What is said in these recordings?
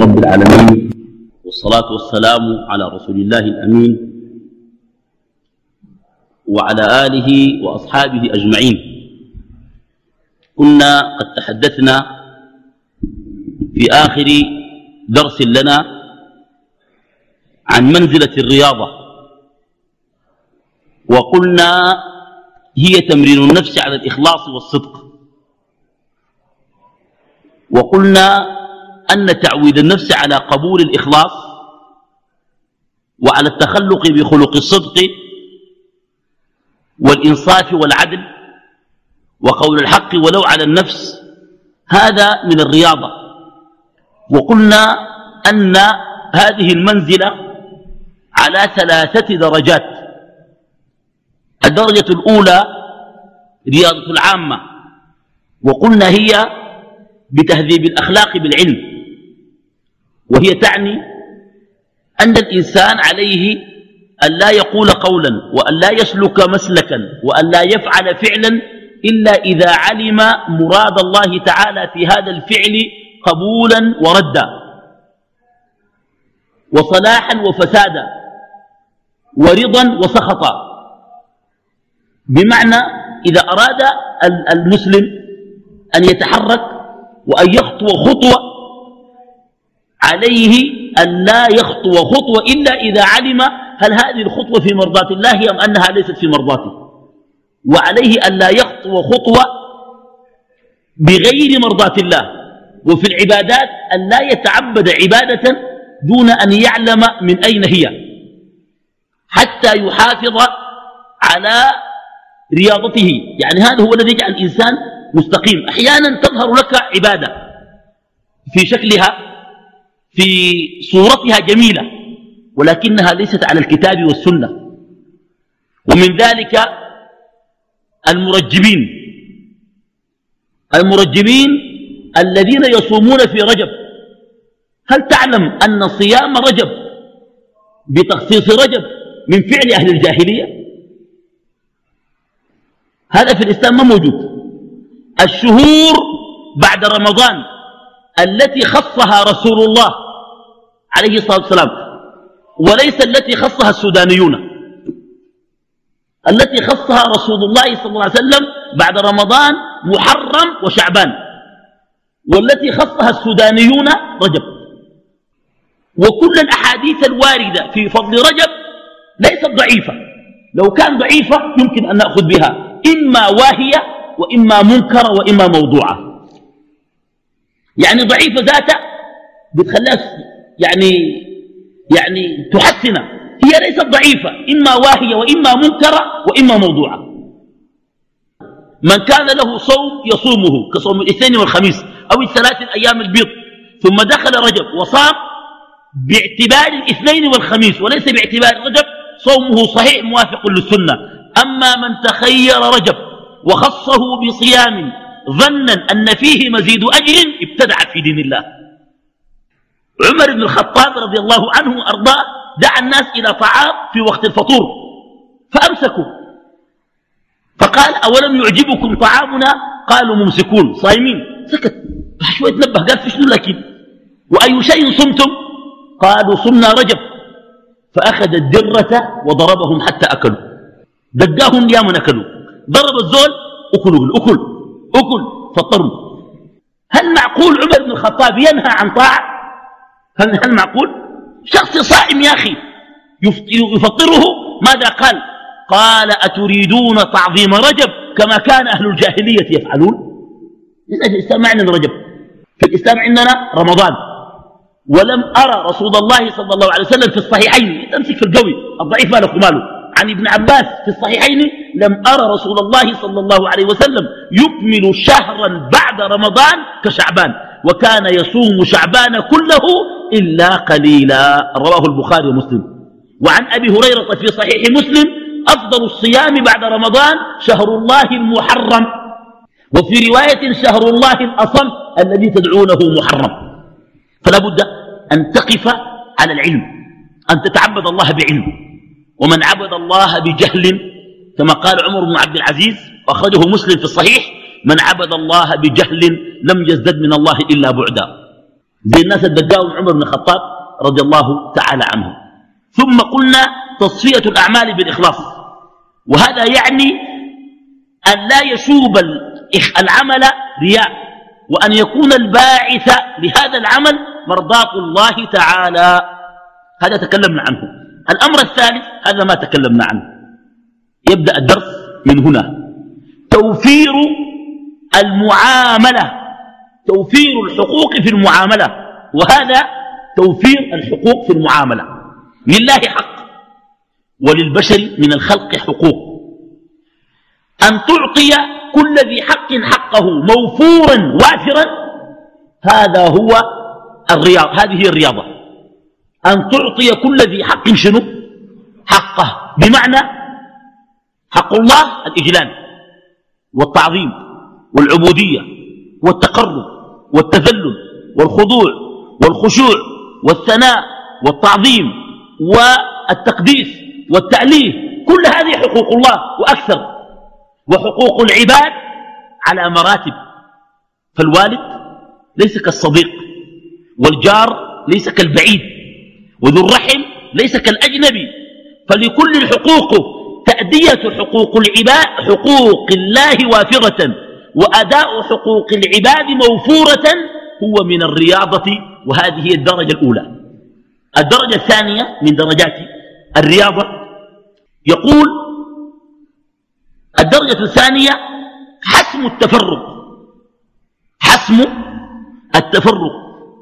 رب العالمين. والصلاة والسلام على رسول الله الأمين وعلى آله وأصحابه أجمعين. كنا قد تحدثنا في آخر درس لنا عن منزلة الرياضة. وقلنا هي تمرين النفس على الإخلاص والصدق. وقلنا أن تعويد النفس على قبول الإخلاص وعلى التخلق بخلق الصدق والإنصاف والعدل وقول الحق ولو على النفس. هذا من الرياضة. وقلنا أن هذه المنزلة على ثلاثة درجات. الدرجة الأولى رياضة العامة. وقلنا هي بتهذيب الأخلاق بالعلم. وهي تعني أن الإنسان عليه أن لا يقول قولا وأن لا يسلك مسلكا وأن لا يفعل فعلا إلا إذا علم مراد الله تعالى في هذا الفعل قبولا وردا وصلاحا وفسادا ورضا وسخطا. بمعنى إذا أراد المسلم أن يتحرك وأن يخطو خطوة عليه أن لا يخطو خطوة إلا إذا علم هل هذه الخطوة في مرضاة الله أم أنها ليست في مرضاته. وعليه أن لا يخطو خطوة بغير مرضاة الله. وفي العبادات أن لا يتعبد عبادة دون أن يعلم من أين هي. حتى يحافظ على رياضته. يعني هذا هو الذي يجعل الإنسان مستقيم. أحيانا تظهر لك عبادة في شكلها في صورتها جميلة ولكنها ليست على الكتاب والسنة. ومن ذلك المرجبين المرجبين الذين يصومون في رجب. هل تعلم أن صيام رجب بتخصيص رجب من فعل أهل الجاهلية؟ هذا في الإسلام ما موجود. الشهور بعد رمضان التي خصها رسول الله عليه الصلاة والسلام وليس التي خصها السودانيون. التي خصها رسول الله صلى الله عليه وسلم بعد رمضان محرم وشعبان. والتي خصها السودانيون رجب. وكل الأحاديث الواردة في فضل رجب ليست ضعيفة. لو كان ضعيفة يمكن أن نأخذ بها إما واهية وإما منكرة وإما موضوعة. يعني ضعيفة ذاتها بتخليها يعني يعني تحسن. هي ليست ضعيفة إما واهية وإما منكرة وإما موضوعة. من كان له صوم يصومه كصوم الاثنين والخميس أو الثلاث الأيام البيض. ثم دخل رجب وصام باعتبار الاثنين والخميس وليس باعتبار رجب صومه صحيح موافق للسنة. أما من تخير رجب وخصه بصيام ظنا أن فيه مزيد أجر ابتدع في دين الله. عمر بن الخطاب رضي الله عنه وأرضاه دعا الناس إلى طعام في وقت الفطور فأمسكوا. فقال أولم يعجبكم طعامنا؟ قالوا ممسكون صايمين. سكت. شوية نبه قال في شنو لكن؟ وأي شيء صمتم؟ قالوا صمنا رجب. فأخذ الدرة وضربهم حتى أكلوا. دقاهم يا من أكلوا. ضرب الزول أكلوا الأكل. أكل فطروا هل معقول عمر بن الخطاب ينهى عن طاعة؟ هل, هل معقول؟ شخص صائم يا أخي يفطره ماذا قال؟ قال أتريدون تعظيم رجب كما كان أهل الجاهلية يفعلون؟ في الإسلام عندنا رجب. في الإسلام عندنا رمضان. ولم أرى رسول الله صلى الله عليه وسلم في الصحيحين. تمسك في القوي الضعيف مالك ماله عن ابن عباس في الصحيحين لم أرى رسول الله صلى الله عليه وسلم يكمل شهرا بعد رمضان كشعبان وكان يصوم شعبان كله إلا قليلا. رواه البخاري ومسلم. وعن أبي هريرة في صحيح مسلم أفضل الصيام بعد رمضان شهر الله المحرم. وفي رواية شهر الله الأصم الذي تدعونه محرم. فلا بد أن تقف على العلم أن تتعبد الله بعلم. ومن عبد الله بجهل كما قال عمر بن عبد العزيز وأخرجه مسلم في الصحيح من عبد الله بجهل لم يزدد من الله إلا بعدا. زي الناس اللي بداهم عمر بن الخطاب رضي الله تعالى عنه. ثم قلنا تصفية الأعمال بالإخلاص. وهذا يعني أن لا يشوب العمل رياء وأن يكون الباعث لهذا العمل مرضاة الله تعالى. هذا تكلمنا عنه. الأمر الثالث هذا ما تكلمنا عنه. يبدأ الدرس من هنا. توفير المعاملة. توفير الحقوق في المعاملة. وهذا توفير الحقوق في المعاملة. لله حق وللبشر من الخلق حقوق. أن تعطي كل ذي حق حقه موفورا وافرا هذا هو الرياض هذه هي الرياضة. أن تعطي كل ذي حق شنو؟ حقه. بمعنى حق الله الإجلال والتعظيم والعبودية والتقرب والتذلل والخضوع والخشوع والثناء والتعظيم والتقديس والتأليه. كل هذه حقوق الله وأكثر. وحقوق العباد على مراتب. فالوالد ليس كالصديق والجار ليس كالبعيد. وذو الرحم ليس كالأجنبي. فلكل الحقوق تأدية حقوق العباد حقوق الله وافرة وأداء حقوق العباد موفورة هو من الرياضة وهذه هي الدرجة الأولى. الدرجة الثانية من درجات الرياضة يقول الدرجة الثانية حسم التفرق. حسم التفرق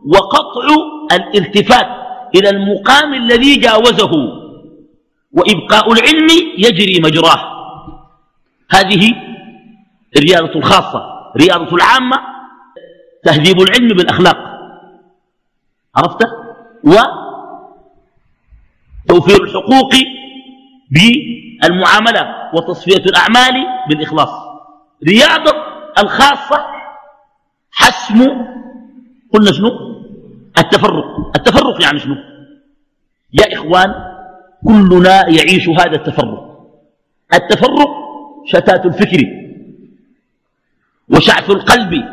وقطع الالتفات. إلى المقام الذي جاوزه وإبقاء العلم يجري مجراه. هذه الرياضة الخاصة رياضة العامة تهذيب العلم بالأخلاق. عرفت؟ وتوفير الحقوق بالمعاملة وتصفية الأعمال بالإخلاص. رياضة الخاصة حسم قلنا شنو؟ التفرق. التفرق يعني شنو؟ يا إخوان كلنا يعيش هذا التفرق. التفرق شتات الفكر وشعث القلب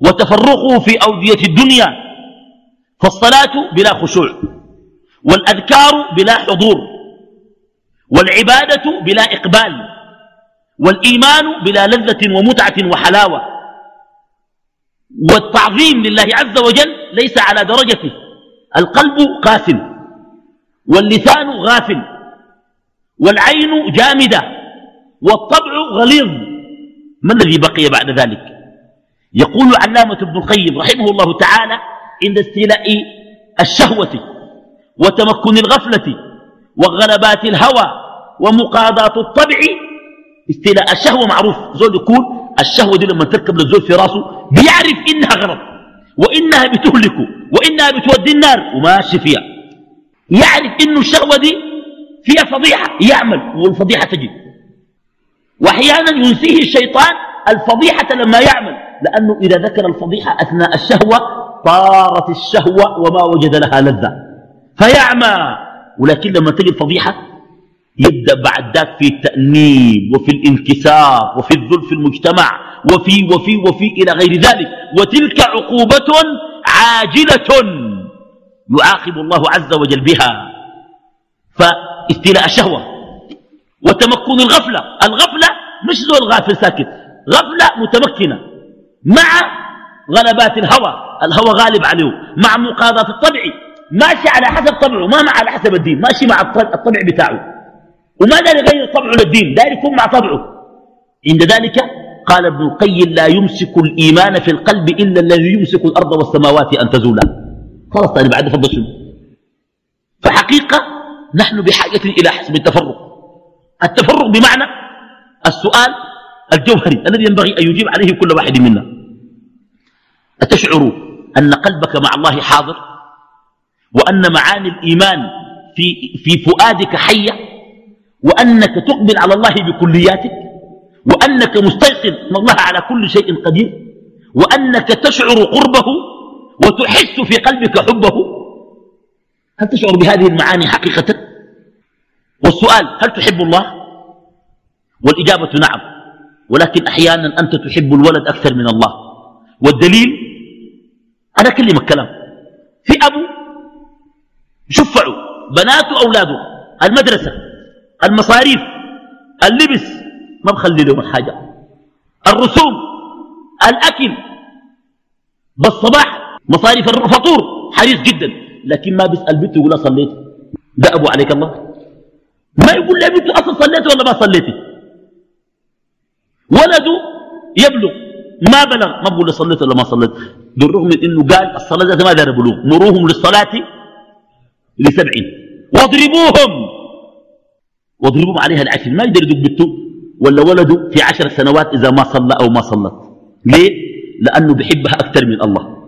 وتفرقه في أودية الدنيا فالصلاة بلا خشوع والأذكار بلا حضور والعبادة بلا إقبال والإيمان بلا لذة ومتعة وحلاوة والتعظيم لله عز وجل ليس على درجته القلب قاسم واللسان غافل والعين جامدة والطبع غليظ. ما الذي بقي بعد ذلك؟ يقول علامة ابن القيم رحمه الله تعالى عند استيلاء الشهوة وتمكن الغفلة وغلبات الهوى ومقاضاة الطبع. استيلاء الشهوة معروف. زول يكون الشهوة دي لما تركب للزول في راسه بيعرف إنها غلط. وإنها بتهلكه وإنها بتودي النار. وماشي فيها. يعرف إنه الشهوة دي فيها فضيحة يعمل والفضيحة تجد وأحيانا ينسيه الشيطان الفضيحة لما يعمل. لأنه إذا ذكر الفضيحة أثناء الشهوة طارت الشهوة وما وجد لها لذة. فيعمى. ولكن لما تجي الفضيحة يبدأ بعد ذاك في التأنيب وفي الانكسار وفي الذل في المجتمع وفي وفي وفي إلى غير ذلك. وتلك عقوبة عاجلة يعاقب الله عز وجل بها. فاستيلاء الشهوة وتمكن الغفلة. الغفلة مش زول الغافل ساكت. غفلة متمكنة مع غلبات الهوى. الهوى غالب عليه مع مقاضاة الطبع. ماشي على حسب طبعه ما مع على حسب الدين. ماشي مع الطبع بتاعه. وما دار يغير طبعه للدين دار يكون مع طبعه. عند ذلك قال ابن القيم لا يمسك الإيمان في القلب إلا الذي يمسك الأرض والسماوات أن تزولا. خلاص طيب بعد فضل شنو؟ فحقيقة نحن بحاجة إلى حسب التفرق. التفرق بمعنى السؤال الجوهري الذي ينبغي أن يجيب عليه كل واحد منا. أتشعر أن قلبك مع الله حاضر؟ وأن معاني الإيمان في, في فؤادك حية؟ وأنك تقبل على الله بكلياتك وأنك مستيقن أن الله على كل شيء قدير وأنك تشعر قربه وتحس في قلبك حبه. هل تشعر بهذه المعاني حقيقة؟ والسؤال هل تحب الله؟ والإجابة نعم ولكن أحيانا أنت تحب الولد أكثر من الله. والدليل أنا أكلمك كلام في أبو شفعوا بناته أولاده المدرسة. المصاريف اللبس ما بخلي لهم حاجة الرسوم الأكل. بالصباح مصاريف الفطور حريص جدا. لكن ما بيسأل بنته يقول صليت. ده أبو عليك الله. ما يقول لي بنته أصلا صليت ولا ما صليتي ولده يبلغ ما بلغ. ما بقول صليت ولا ما صليت. بالرغم من إنه قال الصلاة ذات ما دار بلوغ. مروهم للصلاة لسبع واضربوهم. واضربوهم عليها العشر ما يقدر يدق بنته ولا ولده في عشر سنوات إذا ما صلى أو ما صلت. ليه؟ لأنه بيحبها أكثر من الله.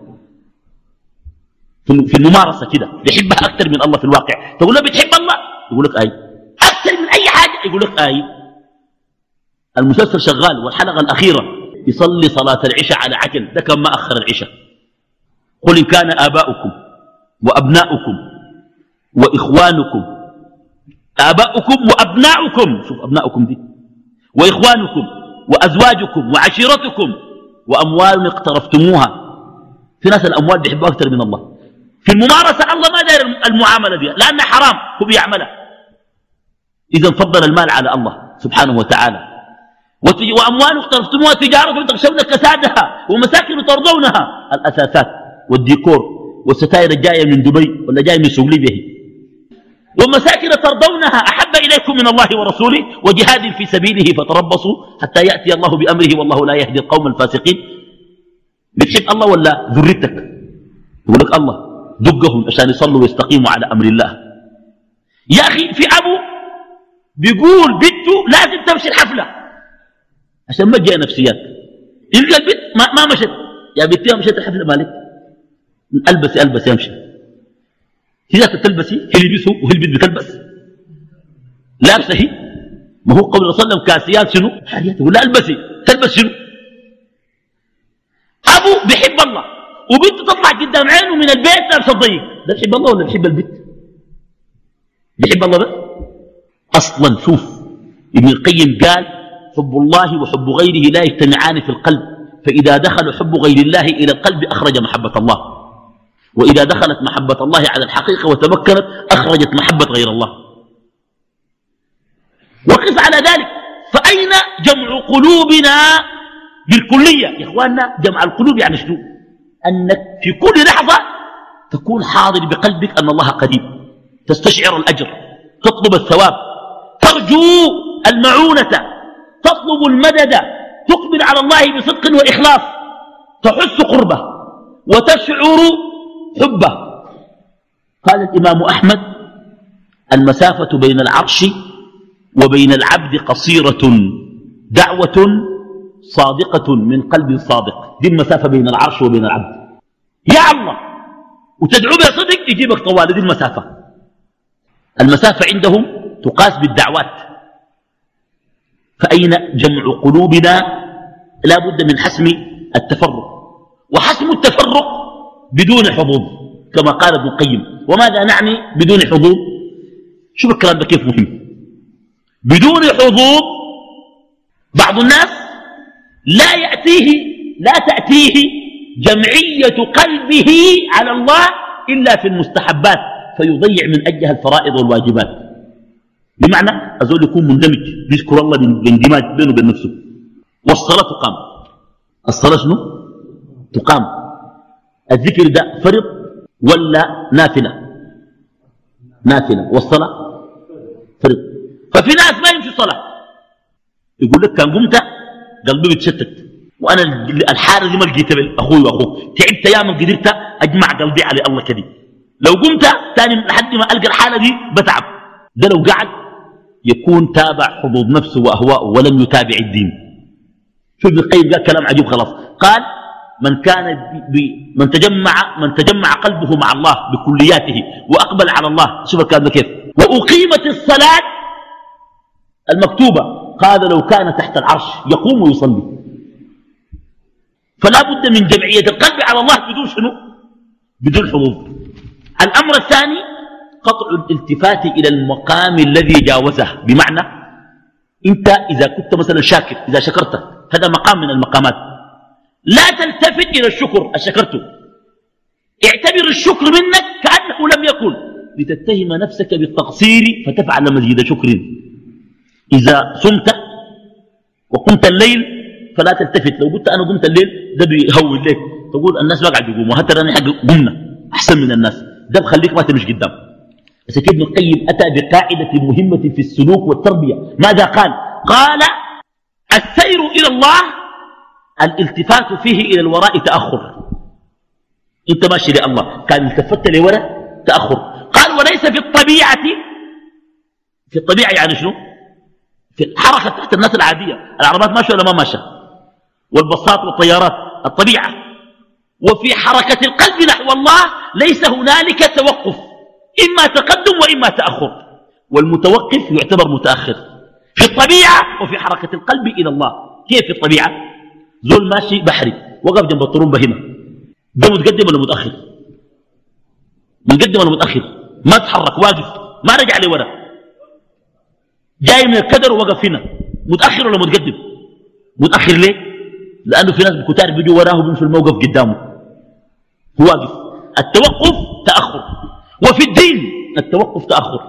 في الممارسة كده بيحبها أكثر من الله في الواقع. تقول له بتحب الله؟ يقول لك أي. أكثر من أي حاجة؟ يقول لك أي. المسلسل شغال والحلقة الأخيرة. يصلي صلاة العشاء على عجل. ده كان ما أخر العشاء. قل إن كان آباؤكم وأبناؤكم وإخوانكم آباؤكم وأبناؤكم. شوف أبناؤكم دي. وإخوانكم وأزواجكم وعشيرتكم وأموال اقترفتموها. في ناس الأموال بيحبوها أكثر من الله. في الممارسة الله ما داير المعاملة دي لأنها حرام. هو بيعملها. إذا فضل المال على الله سبحانه وتعالى. وأموال اقترفتموها. تجارة تخشون كسادها ومساكن ترضونها. الأساسات والديكور والستائر الجاية من دبي ولا جاية من سوق ليبيا. ومساكن ترضونها أحب إليكم من الله ورسوله وجهاد في سبيله فتربصوا حتى يأتي الله بأمره والله لا يهدي القوم الفاسقين. بتحب الله ولا ذرتك يقول لك الله دقهم عشان يصلوا ويستقيموا على أمر الله. يا أخي في أبو بيقول بنته لازم تمشي الحفلة عشان ما تجي نفسيات. يلقى البنت ما, ما مشت. يا بنتي مشيت الحفلة مالك. البسي البسي يمشي. هي تلبسي هي يلبسه وهي البنت بتلبس. لابسه هي ما هو قبل صلى الله عليه وسلم كاسيات شنو؟ حاجات ولا ألبسي. تلبس شنو؟ أبو بيحب الله. وبنته تطلع قدام عينه من البيت لابسة ضيق ده بيحب الله ولا بيحب البنت؟ بيحب الله بس؟ أصلا شوف ابن القيم قال حب الله وحب غيره لا يجتمعان في القلب. فإذا دخل حب غير الله إلى القلب أخرج محبة الله. وإذا دخلت محبة الله على الحقيقة وتمكنت أخرجت محبة غير الله. وقف على ذلك. فأين جمع قلوبنا بالكلية؟ يا إخواننا جمع القلوب يعني شنو؟ أنك في كل لحظة تكون حاضر بقلبك أن الله قريب. تستشعر الأجر تطلب الثواب. ترجو المعونة تطلب المدد. تقبل على الله بصدق وإخلاص. تحس قربة. وتشعر حبة. قال الإمام أحمد المسافة بين العرش وبين العبد قصيرة دعوة صادقة من قلب صادق. دي المسافة بين العرش وبين العبد. يا الله! وتدعو بصدق يجيبك طوال. دي المسافة. المسافة عندهم تقاس بالدعوات. فأين جمع قلوبنا؟ لا بد من حسم التفرق. وحسم التفرق بدون حظوظ كما قال ابن القيم. وماذا نعني بدون حظوظ شوف الكلام ده كيف مهم. بدون حظوظ بعض الناس لا يأتيه لا تأتيه جمعية قلبه على الله إلا في المستحبات فيضيع من أجلها الفرائض والواجبات. بمعنى أزول يكون مندمج يذكر الله باندماج بينه وبين نفسه. والصلاة تقام. الصلاة شنو؟ تقام. الذكر ده فرض ولا نافلة؟ نافلة. والصلاة فرض. ففي ناس ما يمشي الصلاة يقول لك كان قمت قلبي بيتشتت. وأنا الحاله دي ما لقيتها أخوي وأخوك. تعبت يا من قدرت أجمع قلبي على الله كده لو قمت ثاني لحد ما ألقى الحالة دي بتعب. ده لو قعد يكون تابع حظوظ نفسه واهواءه ولم يتابع الدين. شوف ابن القيم قال كلام عجيب خلاص. قال من كان من تجمع من تجمع قلبه مع الله بكلياته وأقبل على الله. شوف الكلام كيف. وأقيمت الصلاة المكتوبة. قال لو كان تحت العرش يقوم ويصلي. فلا بد من جمعية القلب على الله بدون شنو؟ بدون حظوظ الأمر الثاني قطع الالتفات إلى المقام الذي جاوزه. بمعنى أنت إذا كنت مثلا شاكر إذا شكرت هذا مقام من المقامات. لا تلتفت إلى الشكر الشكرته اعتبر الشكر منك كأنه لم يكن. لتتهم نفسك بالتقصير فتفعل مزيد شكر. إذا صمت وقمت الليل فلا تلتفت. لو قلت أنا قمت الليل ده بيهول لك تقول الناس ما قاعد يقوموا. حتى أنا قمنا أحسن من الناس. ده بخليك ما تمشي قدام. بس ابن القيم أتى بقاعدة مهمة في السلوك والتربية. ماذا قال؟ قال السير إلى الله الالتفات فيه إلى الوراء تأخر. أنت ماشي لله كان التفت لوراء تأخر. قال وليس في الطبيعة في الطبيعة يعني شنو؟ في الحركة تحت الناس العادية. العربات ماشية ولا ما ماشية والبساط والطيارات الطبيعة. وفي حركة القلب نحو الله ليس هنالك توقف. إما تقدم وإما تأخر. والمتوقف يعتبر متأخر. في الطبيعة وفي حركة القلب إلى الله. كيف في الطبيعة؟ زول ماشي بحري. وقف جنب الطرمبة هنا ده متقدم ولا متأخر؟ متقدم ولا متأخر؟ ما تحرك واقف. ما رجع لورا جاي من الكدر ووقف هنا. متأخر ولا متقدم؟ متأخر ليه؟ لأنه في ناس بكتار بيجوا وراه بيمشوا الموقف قدامه. واقف. التوقف تأخر. وفي الدين التوقف تأخر.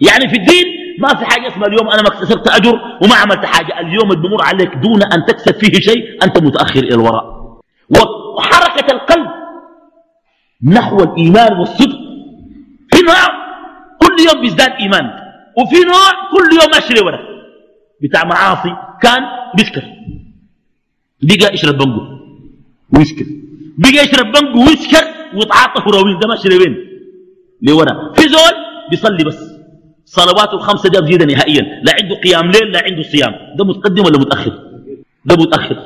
يعني في الدين ما في حاجة اسمها اليوم أنا ما اكتسبت أجر وما عملت حاجة. اليوم بمر عليك دون أن تكسب فيه شيء أنت متأخر إلى الوراء. وحركة القلب نحو الإيمان والصدق. في نوع كل يوم بيزداد إيمان وفي نوع كل يوم أشري ورا بتاع معاصي كان بيسكر بقى يشرب بنجو ويسكر بقى يشرب بنجو ويسكر ويتعاطى هروين ده ماشي وين؟ لورا. في زول بيصلي بس. صلواته الخمسة دي بزياده نهائيا. لا عنده قيام ليل لا عنده صيام. ده متقدم ولا متأخر؟ ده متأخر.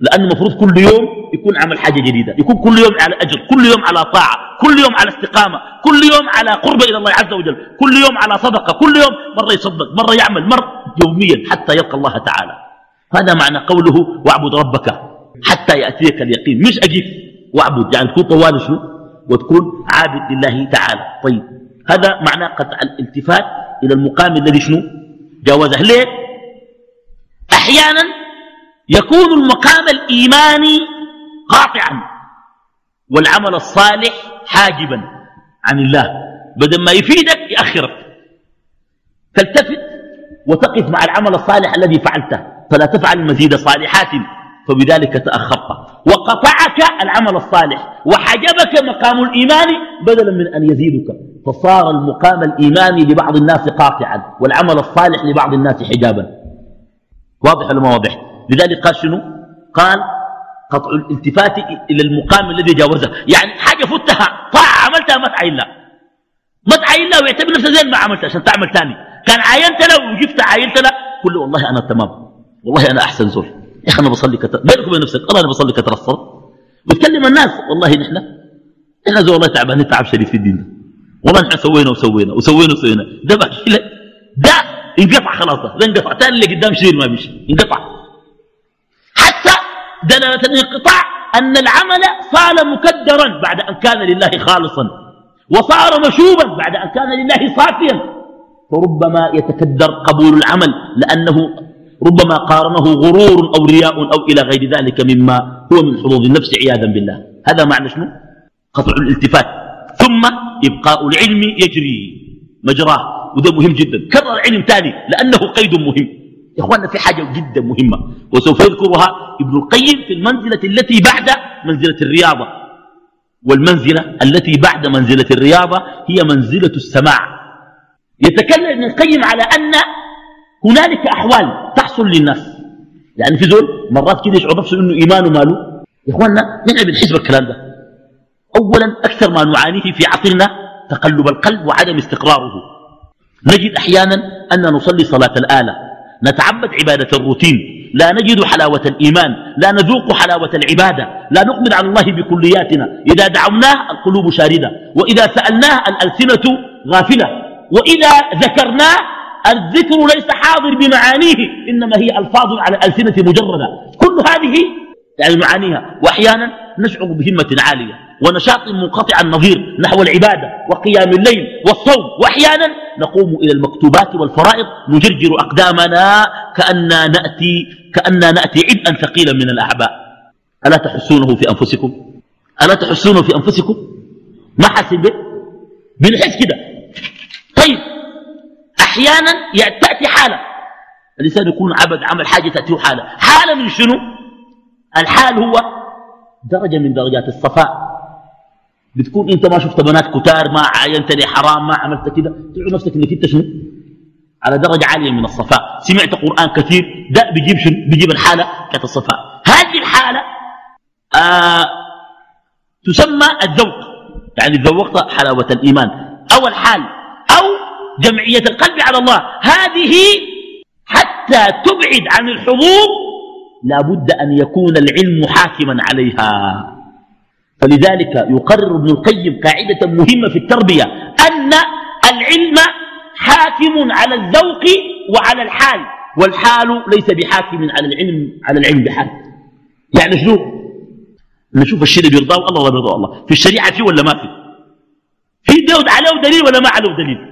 لأنه المفروض كل يوم يكون عمل حاجة جديدة. يكون كل يوم على أجر كل يوم على طاعة كل يوم على استقامة كل يوم على قرب إلى الله عز وجل كل يوم على صدقة كل يوم مرة يصدق مرة يعمل مره يوميا حتى يلقى الله تعالى. هذا معنى قوله واعبد ربك حتى يأتيك اليقين. مش أجيب واعبد. يعني تكون طوال شنو؟ وتكون عابد لله تعالى. طيب. هذا معنى قطع الالتفات إلى المقام الذي شنو؟ جاوزه. ليه؟ أحيانا يكون المقام الإيماني قاطعا والعمل الصالح حاجبا عن الله بدل ما يفيدك يأخرك. تلتفت وتقف مع العمل الصالح الذي فعلته فلا تفعل مزيد صالحات فبذلك تأخرت. وقطعك العمل الصالح وحجبك مقام الإيمان بدلا من أن يزيدك. فصار المقام الإيماني لبعض الناس قاطعا والعمل الصالح لبعض الناس حجابا. واضح ولا ما واضح؟ لذلك قال شنو؟ قال قطع الالتفات إلى المقام الذي جاوزه يعني حاجة فتها طاعة عملتها ما تعين لها. ما تعين لها ويعتبر نفسه زي ما عملتها عشان تعمل ثاني. كان عاينت له وجبت عاينت له كل والله أنا تمام. والله أنا أحسن زول. يا أخي أنا بصلي كتر بينك وبين نفسك الله أنا بصلي كتر الصلاة وتكلم الناس والله نحن زول والله تعبانين تعب شديد في الدين والله نحن سوينا وسوينا وسوينا وسوينا. ده بحكي لك ده انقطع خلاص ده انقطع. ثاني اللي قدام شيء ما بيمشي انقطع. حتى دلالة الانقطاع أن العمل صار مكدرا بعد أن كان لله خالصا وصار مشوبا بعد أن كان لله صافيا. فربما يتكدر قبول العمل لأنه ربما قارنه غرور أو رياء أو إلى غير ذلك مما هو من حظوظ النفس عياذا بالله. هذا معنى شنو؟ قطع الالتفات. ثم إبقاء العلم يجري مجراه. وده مهم جدا. كرر علم ثاني لأنه قيد مهم. يا إخواننا في حاجة جدا مهمة. وسوف يذكرها ابن القيم في المنزلة التي بعد منزلة الرياضة. والمنزلة التي بعد منزلة الرياضة هي منزلة السماع. يتكلم ابن القيم على أن هنالك أحوال تحصل للناس. يعني في زول مرات كده يشعر نفسه إنه إيمانه ماله. يا اخواننا نحن بنحس بالكلام ده؟ اولا أكثر ما نعانيه في عصرنا تقلب القلب وعدم استقراره. نجد أحيانا أن نصلي صلاة الآلة. نتعبد عبادة الروتين. لا نجد حلاوة الإيمان. لا نذوق حلاوة العبادة. لا نقبل على الله بكلياتنا. إذا دعوناه القلوب شاردة. وإذا سألناه الألسنة غافلة. وإذا ذكرناه الذكر ليس حاضر بمعانيه إنما هي ألفاظ على الألسنة مجردة. كل هذه يعني معانيها. وأحيانا نشعر بهمة عالية ونشاط منقطع النظير نحو العبادة وقيام الليل والصوم. وأحيانا نقوم إلى المكتوبات والفرائض نجرجر أقدامنا كأننا نأتي, كأننا نأتي عبئا ثقيلا من الأعباء. ألا تحسونه في أنفسكم؟ ألا تحسونه في أنفسكم؟ ما حاسس به؟ بنحس كده. أحيانا تأتي حالة. الإنسان يكون عبد عمل حاجة تأتيه حالة. حالة من شنو؟ الحال هو درجة من درجات الصفاء. بتكون أنت ما شفت بنات كتار ما عاينت لي حرام ما عملت كده. تعود نفسك إنك أنت شنو؟ على درجة عالية من الصفاء. سمعت قرآن كثير ده بيجيب شنو؟ بيجيب الحالة كانت الصفاء. هذه الحالة آه تسمى الذوق. يعني ذوقت حلاوة الإيمان. أو الحال أو جمعية القلب على الله. هذه حتى تبعد عن الحظوظ لا بد أن يكون العلم حاكما عليها. فلذلك يقرر ابن القيم قاعدة مهمة في التربية أن العلم حاكم على الذوق وعلى الحال والحال ليس بحاكم على العلم على العلم بحال. يعني شنو؟ نشوف الشيء اللي بيرضاه الله ولا بيرضاه الله في الشريعة فيه ولا ما فيه في دود عليه دليل ولا ما عليه دليل؟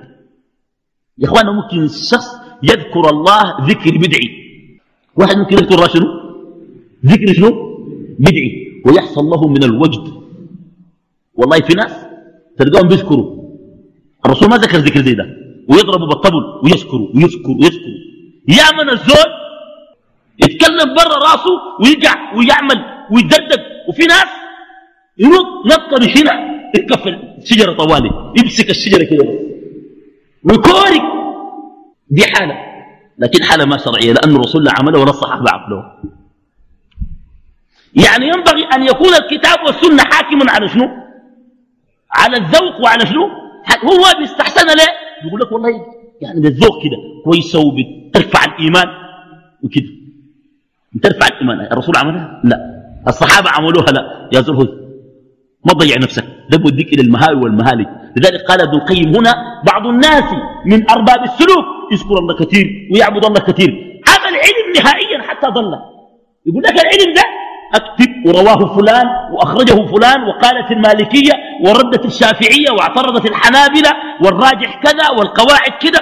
يا اخوانا ممكن الشخص يذكر الله ذكر بدعي. واحد ممكن يذكر الله شنو؟ ذكر شنو؟ بدعي. ويحصل له من الوجد. والله في ناس تلقاهم بيذكروا. الرسول ما ذكر ذكر زي ده. ويضربوا بالطبل ويذكروا ويذكروا ويذكروا يا من الزول يتكلم برا راسه ويقع ويعمل ويدردد. وفي ناس ينط نط هنا يتكفل شجرة طوالي يمسك الشجرة كده. ويكورك دي حالة. لكن حالة ما شرعية لأن الرسول لا عمله ولا الصحابه عملوه يعني ينبغي أن يكون الكتاب والسنة حاكما على شنو؟ على الذوق وعلى شنو؟ هو بيستحسن ليه؟ يقول لك والله يعني بالذوق كده. كويسه وبترفع الإيمان وكده. بترفع الإيمان. الرسول عملها؟ لا. الصحابة عملوها؟ لا. يا زول ما تضيع نفسك. ده بوديك إلى المهاوي والمهالك لذلك قال ابن القيم هنا بعض الناس من أرباب السلوك يذكر الله كثير ويعبد الله كثير. عمل علم نهائيا حتى ضل. يقول لك العلم ده أكتب ورواه فلان وأخرجه فلان وقالت المالكية وردت الشافعية واعترضت الحنابلة والراجح كذا والقواعد كذا.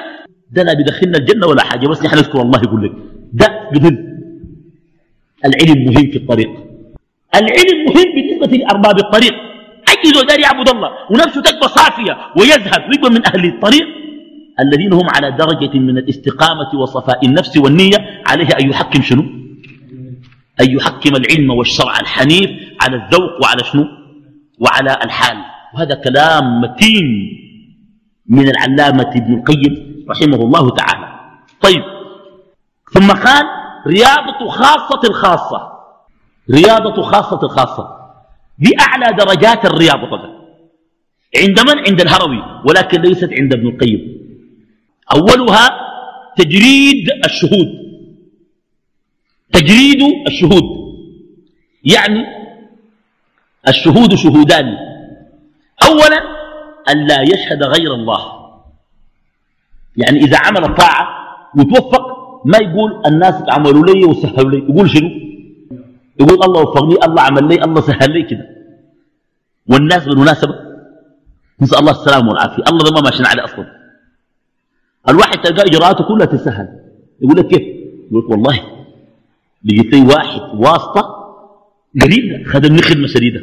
ده لا بيدخلنا الجنة ولا حاجة بس نحن نذكر الله يقول لك. ده قبل العلم مهم في الطريق. العلم مهم بالنسبة لارباب الطريق. أي زول يعبد الله؟ ونفسه تكبر صافية ويذهب ويبقى من أهل الطريق؟ الذين هم على درجة من الاستقامة وصفاء النفس والنية. عليه أن يحكم شنو؟ أن يحكم العلم والشرع الحنيف على الذوق وعلى شنو؟ وعلى الحال. وهذا كلام متين من العلامة ابن القيم رحمه الله تعالى. طيب. ثم قال رياضة خاصة الخاصة. رياضة خاصة الخاصة. دي أعلى درجات الرياضة طبعا. عند من؟ عند الهروي. ولكن ليست عند ابن القيم. أولها تجريد الشهود. تجريد الشهود. يعني الشهود شهودان. أولا أن لا يشهد غير الله. يعني إذا عمل الطاعة وتوفق ما يقول الناس عملوا لي وسهلوا لي. يقول شنو؟ يقول الله وفقني الله عمل لي الله سهل لي كده. والناس بالمناسبة نسأل الله السلامة والعافية. الله ده ما ماشيين عليه أصلا. الواحد تلقى إجراءاته كلها تسهل يقول لك كيف؟ يقول لك والله لقيت لي واحد واسطة قريب خدمني خدمة شديدة.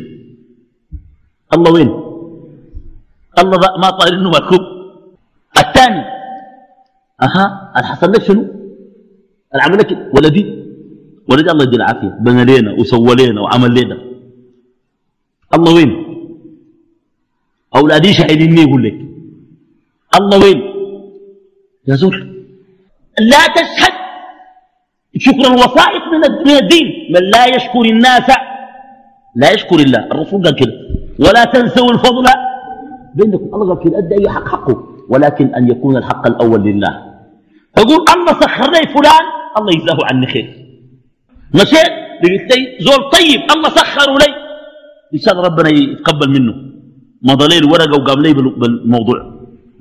الله وين؟ الله ما طاير إنه مكتوب. الثاني أها الحصل لك شنو؟ العمل لك ولدي. ولد الله يدي العافية. بنى لنا وسوى لنا وعمل لنا الله وين؟ أولادي شاهديني يقول لك. الله وين؟ يا زول لا تشهد. شكر الوسائط من الدين. من لا يشكر الناس. لا يشكر الله. الرسول قال كده. ولا تنسوا الفضل. بينكم. الله قال كده. أدى أي حق حقه. ولكن أن يكون الحق الأول لله. فقول الله سخر لي فلان. الله يجزاه عني خير. مشيت لقيت لي زول طيب الله سخره لي. إن شاء الله ربنا يتقبل منه. مضى لي الورقه وقام لي بالموضوع.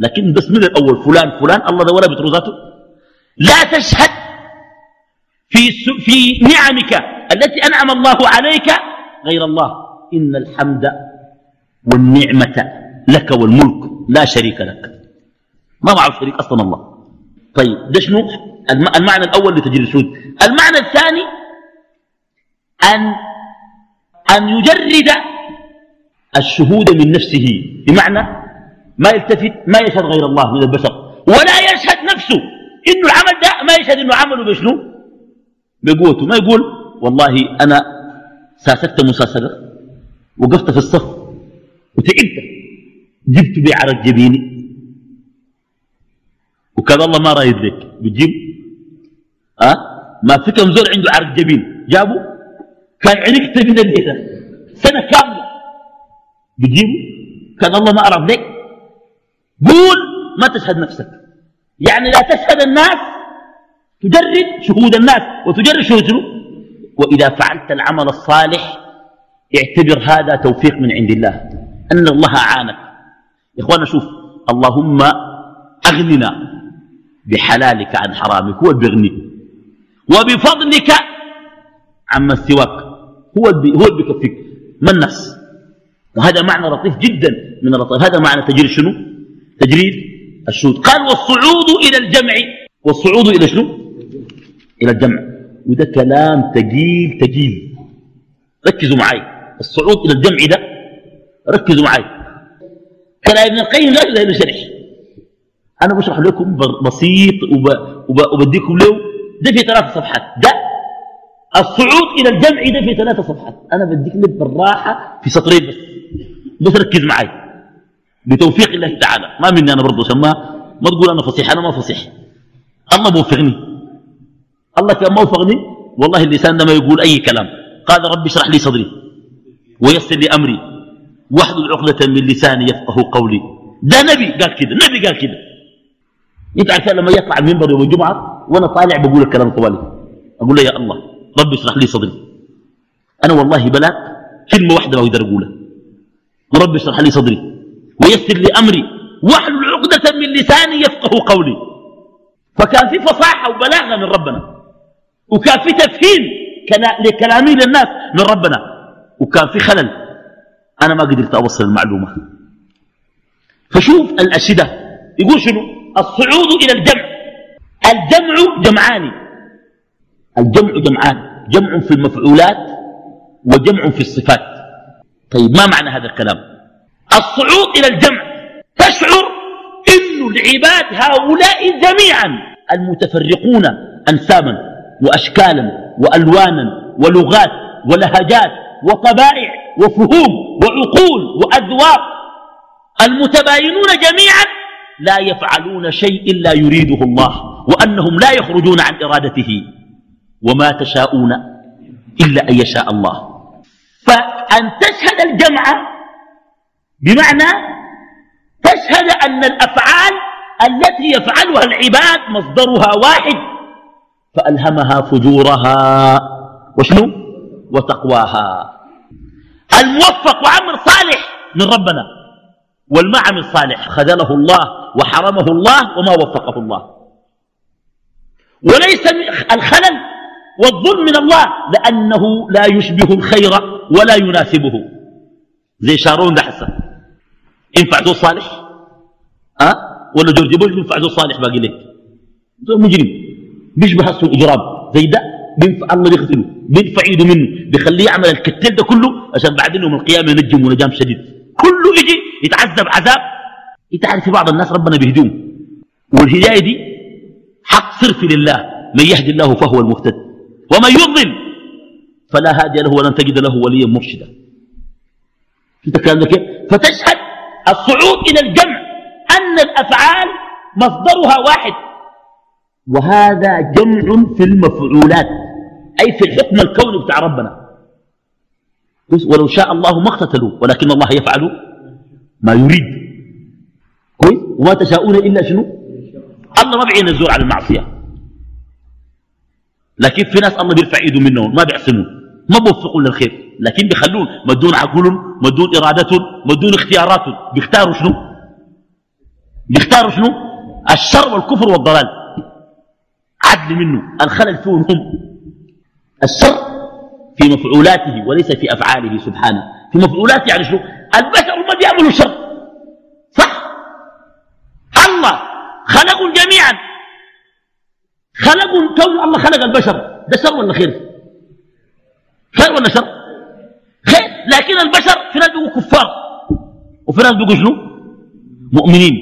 لكن بس من الأول فلان فلان الله ده ولا بتروزاته لا تشهد في في نعمك التي أنعم الله عليك غير الله. إن الحمد والنعمة لك والملك لا شريك لك. ما معه شريك أصلا الله. طيب ده شنو؟ المعنى الأول لتجريد السود. المعنى الثاني أن أن يجرد الشهود من نفسه. بمعنى ما يلتفت ما يشهد غير الله من البشر. ولا يشهد نفسه. إنه العمل ده ما يشهد إنه عمله بشنو؟ بقوته. ما يقول والله أنا ساسكت مساسلة وقفت في الصف وتعبت. جبت بي عرق جبيني. وكان الله ما رايد لك. بتجيب؟ أه؟ ما في كم زول عنده عرق جبين. جابوا كان عرقت من الليلة سنة كاملة. بتجيبه؟ كان الله ما أعرف لك قول ما تشهد نفسك. يعني لا تشهد الناس تجرد شهود الناس. وتجرد شهود شنو؟ وإذا فعلت العمل الصالح اعتبر هذا توفيق من عند الله. أن الله أعانك يا إخوانا شوف اللهم أغننا بحلالك عن حرامك هو بيغنيك وبفضلك عما سواك. هو هو اللي بيكفيك ما الناس وهذا معنى لطيف جدا من اللطيف هذا معنى تجريد شنو؟ تجريد الشهود. قال والصعود إلى الجمع. والصعود إلى شنو؟ إلى الجمع. وده كلام تقيل تقيل. ركزوا معي الصعود إلى الجمع ده ركزوا معي كلام ابن القيم لا يجوز شرح أنا بشرح لكم بسيط وب... وب... وبديكم له. ده في ثلاث صفحات. ده الصعود إلى الجمع ده في ثلاث صفحات. أنا بديك لك بالراحة في سطرين بس. بس ركز معي. بتوفيق الله تعالى. ما مني أنا برضه سماه ما تقول أنا فصيح. أنا ما فصيح. الله موفقني. الله كان موفقني. والله اللسان ده ما يقول أي كلام. قال ربي اشرح لي صدري. ويسر لي أمري. واحلل عقدة من لساني يفقه قولي. ده نبي. قال كده. نبي قال كده. انت عارف لما يطلع المنبر يوم الجمعة وأنا طالع بقول الكلام طوالي. أقول له يا الله. ربي اشرح لي صدري. أنا والله بلاك كلمة واحدة ما أقدر اقولها ربي اشرح لي صدري ويسر لي أمري واحلل عقدة من لساني يفقه قولي. فكان في فصاحة وبلاغة من ربنا. وكان في تفهيم لكلامي للناس من ربنا. وكان في خلل. أنا ما قدرت أوصل المعلومة. فشوف الأشدة. يقول شنو؟ الصعود إلى الجمع. الجمع جمعان. الجمع جمعان جمع في المفعولات وجمع في الصفات. طيب ما معنى هذا الكلام؟ الصعود إلى الجمع. تشعر إن العباد هؤلاء جميعا المتفرقون أنساما وأشكالا وألوانا ولغات ولهجات وطبائع وفهوم وعقول وأذواق. المتباينون جميعا لا يفعلون شيء إلا يريده الله وأنهم لا يخرجون عن إرادته. وما تشاءون إلا أن يشاء الله. فأن تشهد الجمع بمعنى تشهد أن الأفعال التي يفعلها العباد مصدرها واحد فألهمها فجورها. وشنو؟ وتقواها. الموفق وعمل صالح من ربنا والما عمل صالح خذله الله وحرمه الله وما وفقه الله. وليس الخلل والظلم من الله لأنه لا يشبه الخير ولا يناسبه. زي شارون ده حسن ينفع زول صالح؟ أه؟ ولا جورج بوش ينفع زول صالح باقي لك زول مجرم. بيشبه هسه الإجرام. زي ده بينفع الله بيغسله بينفع إيده منه. بيخليه يعمل الكتل ده كله عشان بعدين يوم القيامة ينجم ونجام شديد. كله يجي يتعذب عذاب. انت عارف في بعض الناس ربنا بيهديهم. والهداية دي حق صرف لله. من يهدي الله فهو المهتد. ومن يضلل فلا هادي له ولن تجد له وليا مرشدا. فتشهد الصعود إلى الجمع أن الأفعال مصدرها واحد. وهذا جمع في المفعولات أي في الحكم الكوني بتاع ربنا. ولو شاء الله ما اقتتلوا ولكن الله يفعل ما يريد. كويس؟ وما تشاءون إلا شنو؟ الله ما بيعين الزور على المعصية. لكن في ناس الله بيرفع ايده منهم ما بيعصموا. ما بوفقوا للخير. لكن بيخلون مدون عقول مدون إرادة مدون اختيارات. بيختاروا شنو؟ بيختاروا شنو؟ الشر والكفر والضلال. عدل منه. الخلل فيهم هم. الشر في مفعولاته وليس في أفعاله سبحانه. في مفعولاته يعني شنو؟ البشر ما بيعملوا شر صح الله خلقوا جميعا خلقوا كون الله خلق البشر. ده شر ولا خير؟ خير ولا شر؟ خير. لكن البشر في ناس بيقولوا كفار. وفي ناس بيقولوا شنو؟ مؤمنين.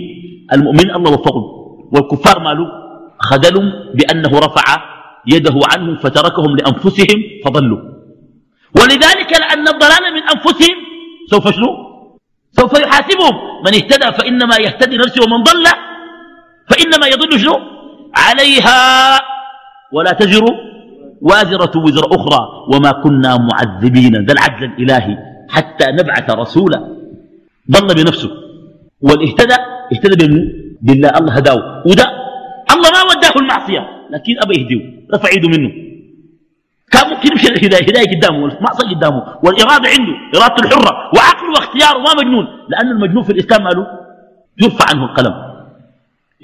المؤمنين الله وفقهم والكفار مالوا خذلهم بأنه رفع يده عنهم فتركهم لأنفسهم فضلوا. ولذلك لأن الضلال من أنفسهم سوف شنو؟ سوف يحاسبهم. من اهتدى فإنما يهتدي نفسه ومن ضل فإنما يضل شنو؟ عليها. ولا تزر وازرة وزر أخرى وما كنا معذبين. ذا العدل الإلهي حتى نبعث رسولا. ضل بنفسه. والاهتدى اهتدى بمن بالله. الله هداه. وده الله ما وداه المعصية لكن أبى يهديه. رفع يده منه. كان ممكن يمشي الهداية هداية قدامه والمعصية قدامه والإرادة عنده إرادته الحرة وعقله واختياره ما مجنون. لأن المجنون في الإسلام ماله يرفع عنه القلم.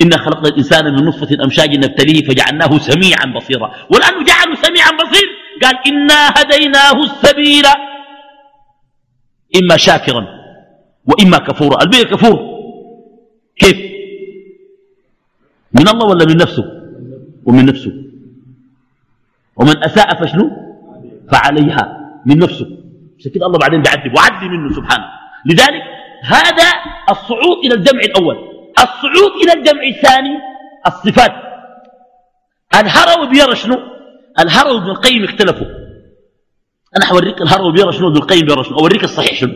إنا خلقنا الإنسان من نطفة أمشاج نبتليه فجعلناه سميعا بصيرا. ولأنه جعله سميعا بصير. قال إنا هديناه السبيل. إما شاكرا وإما كفورا. البيع كفور كيف؟ من الله ولا من نفسه؟ ومن نفسه. ومن أساء فشنو؟ فعليها. من نفسه. عشان كده الله بعدين بيعذب. وعدي منه سبحانه. لذلك هذا الصعود إلى الجمع الأول. الصعود إلى الجمع الثاني الصفات. الهروي بيرى شنو؟ الهروي بن القيم اختلفوا. أنا حوريك الهروي بيرى شنو ابن القيم بيرى شنو؟ أوريك الصحيح شنو؟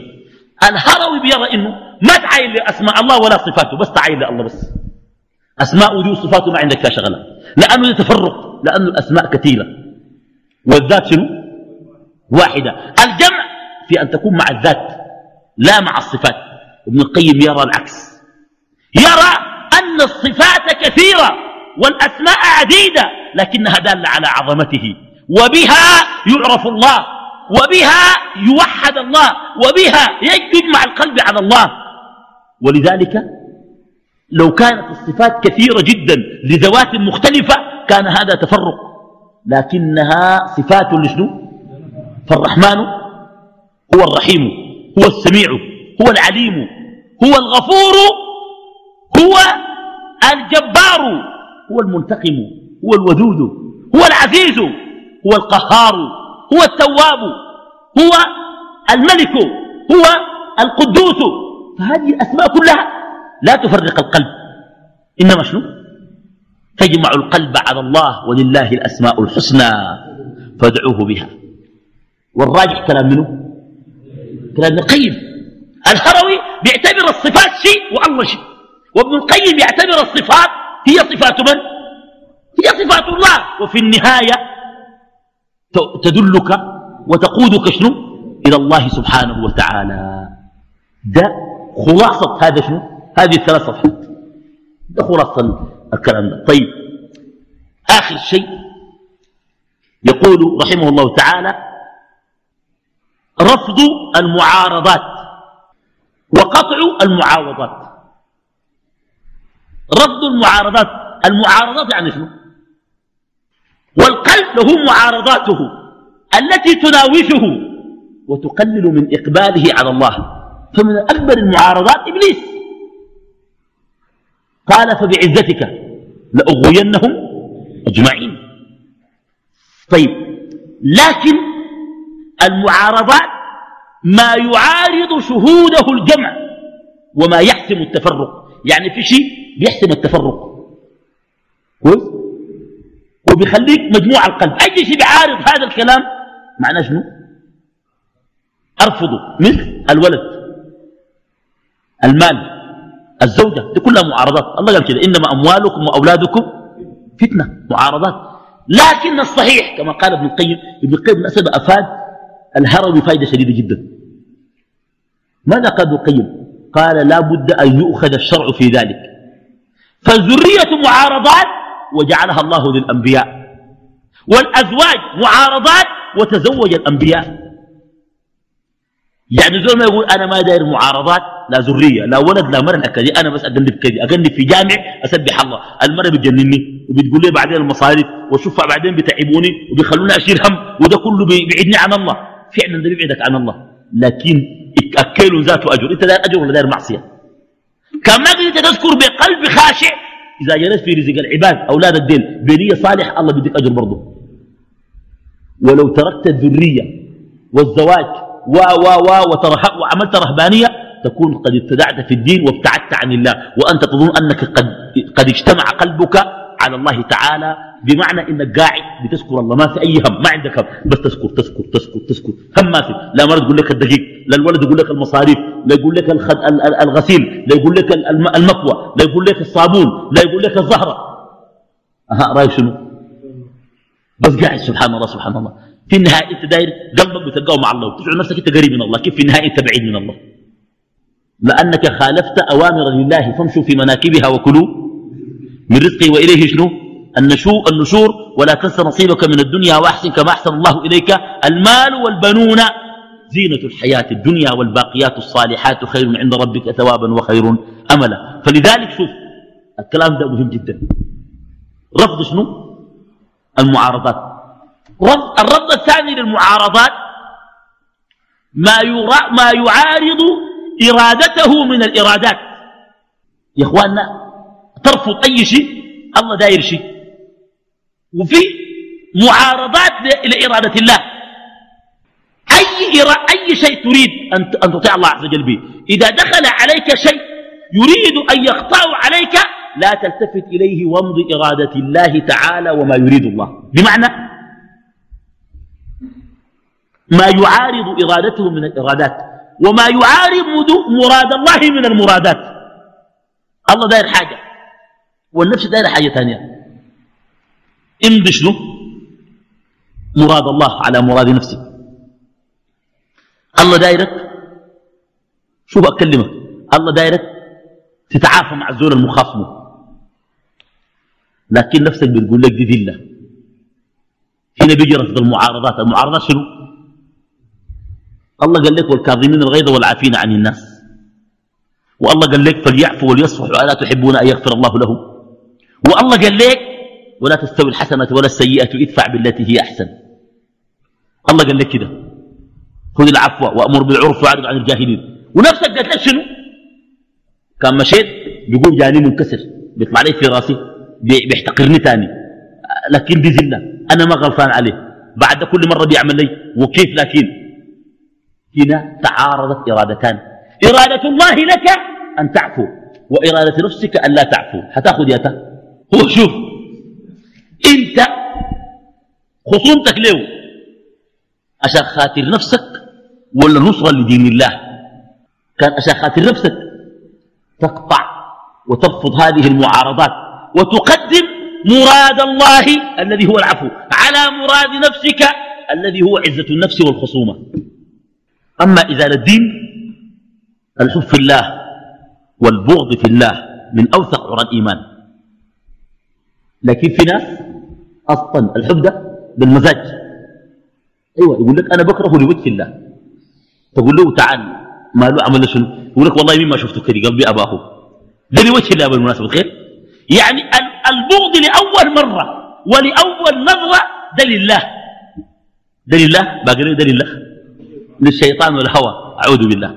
الهروي بيرى إنه ما تعاين لأسماء الله ولا صفاته بس تعاين لله بس. أسماء دي وصفاته ما عندك فيها شغلة. لأنه يتفرق لأنه الأسماء كثيرة. والذات شنو؟ واحدة. الجمع في أن تكون مع الذات لا مع الصفات. ابن القيم يرى العكس. يرى أن الصفات كثيرة والأسماء عديدة لكنها دالة على عظمته. وبها يعرف الله وبها يوحد الله وبها يجمع القلب على الله. ولذلك لو كانت الصفات كثيرة جدا لذوات مختلفة كان هذا تفرق. لكنها صفات لشنو؟ فالرحمن هو الرحيم هو السميع هو العليم هو الغفور هو الجبار هو المنتقم هو الودود هو العزيز هو القهار هو التواب هو الملك هو القدوس. فهذه الأسماء كلها لا تفرق القلب. إنما شنو؟ تجمع القلب على الله ولله الأسماء الحسنى فادعوه بها. والراجح كلام منه كلام القيم. الهروي بيعتبر الصفات شيء والله شيء. وابن القيم يعتبر الصفات هي صفات من؟ هي صفات الله. وفي النهاية تدلك وتقودك شنو؟ إلى الله سبحانه وتعالى. ده خلاصة هذا شنو؟ هذه الثلاث صفحات ده خلاصة الكلام ده. طيب آخر شيء يقول رحمه الله تعالى رفض المعارضات وقطع المعاوضات. رفض المعارضات. المعارضات يعني شنو؟ والقلب له معارضاته التي تناوشه وتقلل من إقباله على الله. فمن أكبر المعارضات إبليس. قال فبعزتك لأغوينهم أجمعين. طيب لكن المعارضات ما يعارض شهوده الجمع وما يحسم التفرق. يعني في شيء بيحسم التفرق. كويس؟ وبيخليك مجموع القلب. أي شيء بيعارض هذا الكلام معناه شنو؟ أرفضه. مثل الولد المال الزوجة دي كلها معارضات. الله قال كده إنما أموالكم وأولادكم فتنة معارضات. لكن الصحيح كما قال ابن القيم ابن القيم نسب أفاد الهروي فائدة شديدة جدا. ماذا قال ابن القيم؟ قال لا بد أن يؤخذ الشرع في ذلك. فالذرية معارضات وجعلها الله للأنبياء. والأزواج معارضات وتزوج الأنبياء. يعني زول ما يقول أنا ما داير معارضات لا ذرية لا ولد لا مرة كذي أنا بس أقنب كذي أقنب في جامع أسبح الله. المرة بتجنني وبتقول لي بعدين المصاريف وشوفها بعدين بتعبوني وبيخلوني أشيل هم وده كله بيبعدني عن الله. فعلا ده بيبعدك عن الله. لكن أكيل ذاته أجر. أنت داير أجر ولا داير معصية؟ كما أنت تذكر بقلب خاشع. إذا جلست في رزق العباد أولاد الدين بنية صالح الله بيديك أجر برضه ولو تركت الذرية والزواج و و و وعملت رهبانية تكون قد ابتدعت في الدين وابتعدت عن الله. وأنت تظن أنك قد, قد اجتمع قلبك على الله تعالى بمعنى إنك قاعد بتذكر الله. ما في أي هم ما عندك هم. بس تذكر تذكر تذكر تذكر. هم ما في. لا مرة تقول لك الدقيق. لا الولد يقول لك المصاريف لا يقول لك الغسيل لا يقول لك المكوى لا يقول لك الصابون لا يقول لك الزهرة. أها رأيك شنو؟ بس قاعد سبحان الله سبحان الله. في النهاية أنت داير قلبك بتلقاه مع الله. وتجعل نفسك أنت قريب من الله. كيف في النهاية أنت بعيد من الله؟ لأنك خالفت أوامر لله. فامشوا في مناكبها وكلوا من رزقه وإليه شنو؟ النشور, النشور. ولا تنس نصيبك من الدنيا وأحسن كما أحسن الله إليك. المال والبنون. زينة الحياة الدنيا والباقيات الصالحات خير عند ربك ثوابا وخير أملا. فلذلك شوف الكلام ده مهم جدا. رفض شنو؟ المعارضات. رفض الرفض الثاني للمعارضات ما, يرا ما يعارض إرادته من الإرادات. يا إخواننا ترفض أي شيء الله داير شيء. وفي معارضات لإرادة الله. أي, أي شيء تريد أن أن تطيع الله عز وجل به. إذا دخل عليك شيء يريد أن يقطع عليك لا تلتفت إليه وامض إرادة الله تعالى وما يريد الله. بمعنى ما يعارض إرادته من الإرادات وما يعارض مراد الله من المرادات. الله داير حاجة والنفس داير حاجة ثانية. امضي شنو؟ مراد الله على مراد نفسك. الله دايرك؟ شو بكلمك الله دايرك؟ تتعافى مع الزول المخاصمه لكن نفسك بتقول لك دي ذلة. هنا بيجي رفض المعارضات. المعارضات شنو؟ الله قال لك والكاظمين الغيظ والعافين عن الناس. والله قال لك فليعفوا وليصفحوا الا تحبون أن يغفر الله لهم. والله قال لك ولا تستوي الحسنة ولا السيئة ادفع بالتي هي أحسن. الله قال لك كده. خذ العفو وأمر بالعرف وأعرض عن الجاهلين. ونفسك قالت لك شنو؟ كان مشيت بيقول جاني منكسر بيطلع لي في راسي بيحتقرني تاني. لكن دي ذله أنا ما غلطان عليه. بعد كل مرة بيعمل لي وكيف؟ لكن هنا تعارضت إرادتان. إرادة الله لك أن تعفو وإرادة نفسك أن لا تعفو. حتاخذ ياتا هو شوف أنت خصومتك له عشان خاطر نفسك ولا نصرة لدين الله. كان عشان خاطر نفسك تقطع وترفض هذه المعارضات وتقدم مراد الله الذي هو العفو على مراد نفسك الذي هو عزة النفس والخصومة. أما إذا الدين الحب في الله والبغض في الله من أوثق عرى الإيمان. لكن في ناس أصلا الحب ده بالمزاج. أيوة يقول لك أنا بكره لوجه الله. تقول له تعال ما له عمل شنو؟ يقول لك والله ما شفته كذي؟ قبل أباه ده لوجه الله بالمناسبة خير يعني البغض لأول مرة ولأول نظرة ده لله ده لله باقي ده لله للشيطان والهوى أعوذ بالله.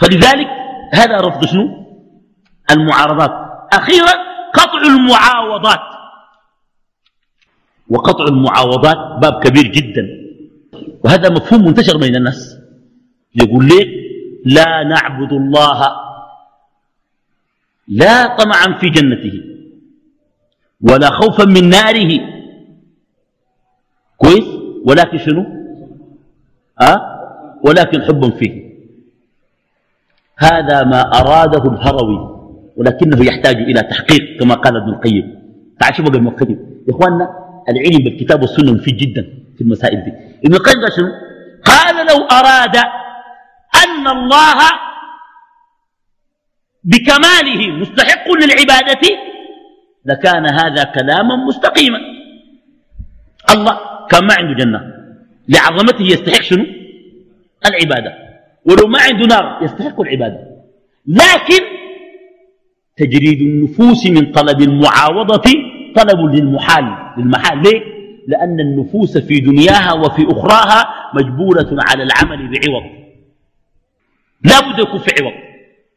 فلذلك هذا رفض شنو؟ المعارضات. أخيرا قطع المعاوضات. وقطع المعاوضات باب كبير جدا. وهذا مفهوم منتشر بين الناس. يقول لك لا نعبد الله لا طمعا في جنته ولا خوفا من ناره. كويس؟ ولكن شنو؟ أه؟ ولكن حبا فيه. هذا ما أراده الهروي ولكنه يحتاج إلى تحقيق كما قال ابن القيم. تعال شوف ابن القيم يا إخواننا العلم بالكتاب والسنة مفيد جدا في المسائل دي. ابن القيم قال شنو؟ قال لو أراد أن الله بكماله مستحق للعبادة لكان هذا كلاما مستقيما. الله كان ما عنده جنة. لعظمته يستحق شنو؟ العبادة. ولو ما عنده نار يستحق العبادة. لكن تجريد النفوس من طلب المعاوضة طلب للمحال للمحال. ليه؟ لأن النفوس في دنياها وفي أخراها مجبولة على العمل بعوض. لا بد يكون في عوض.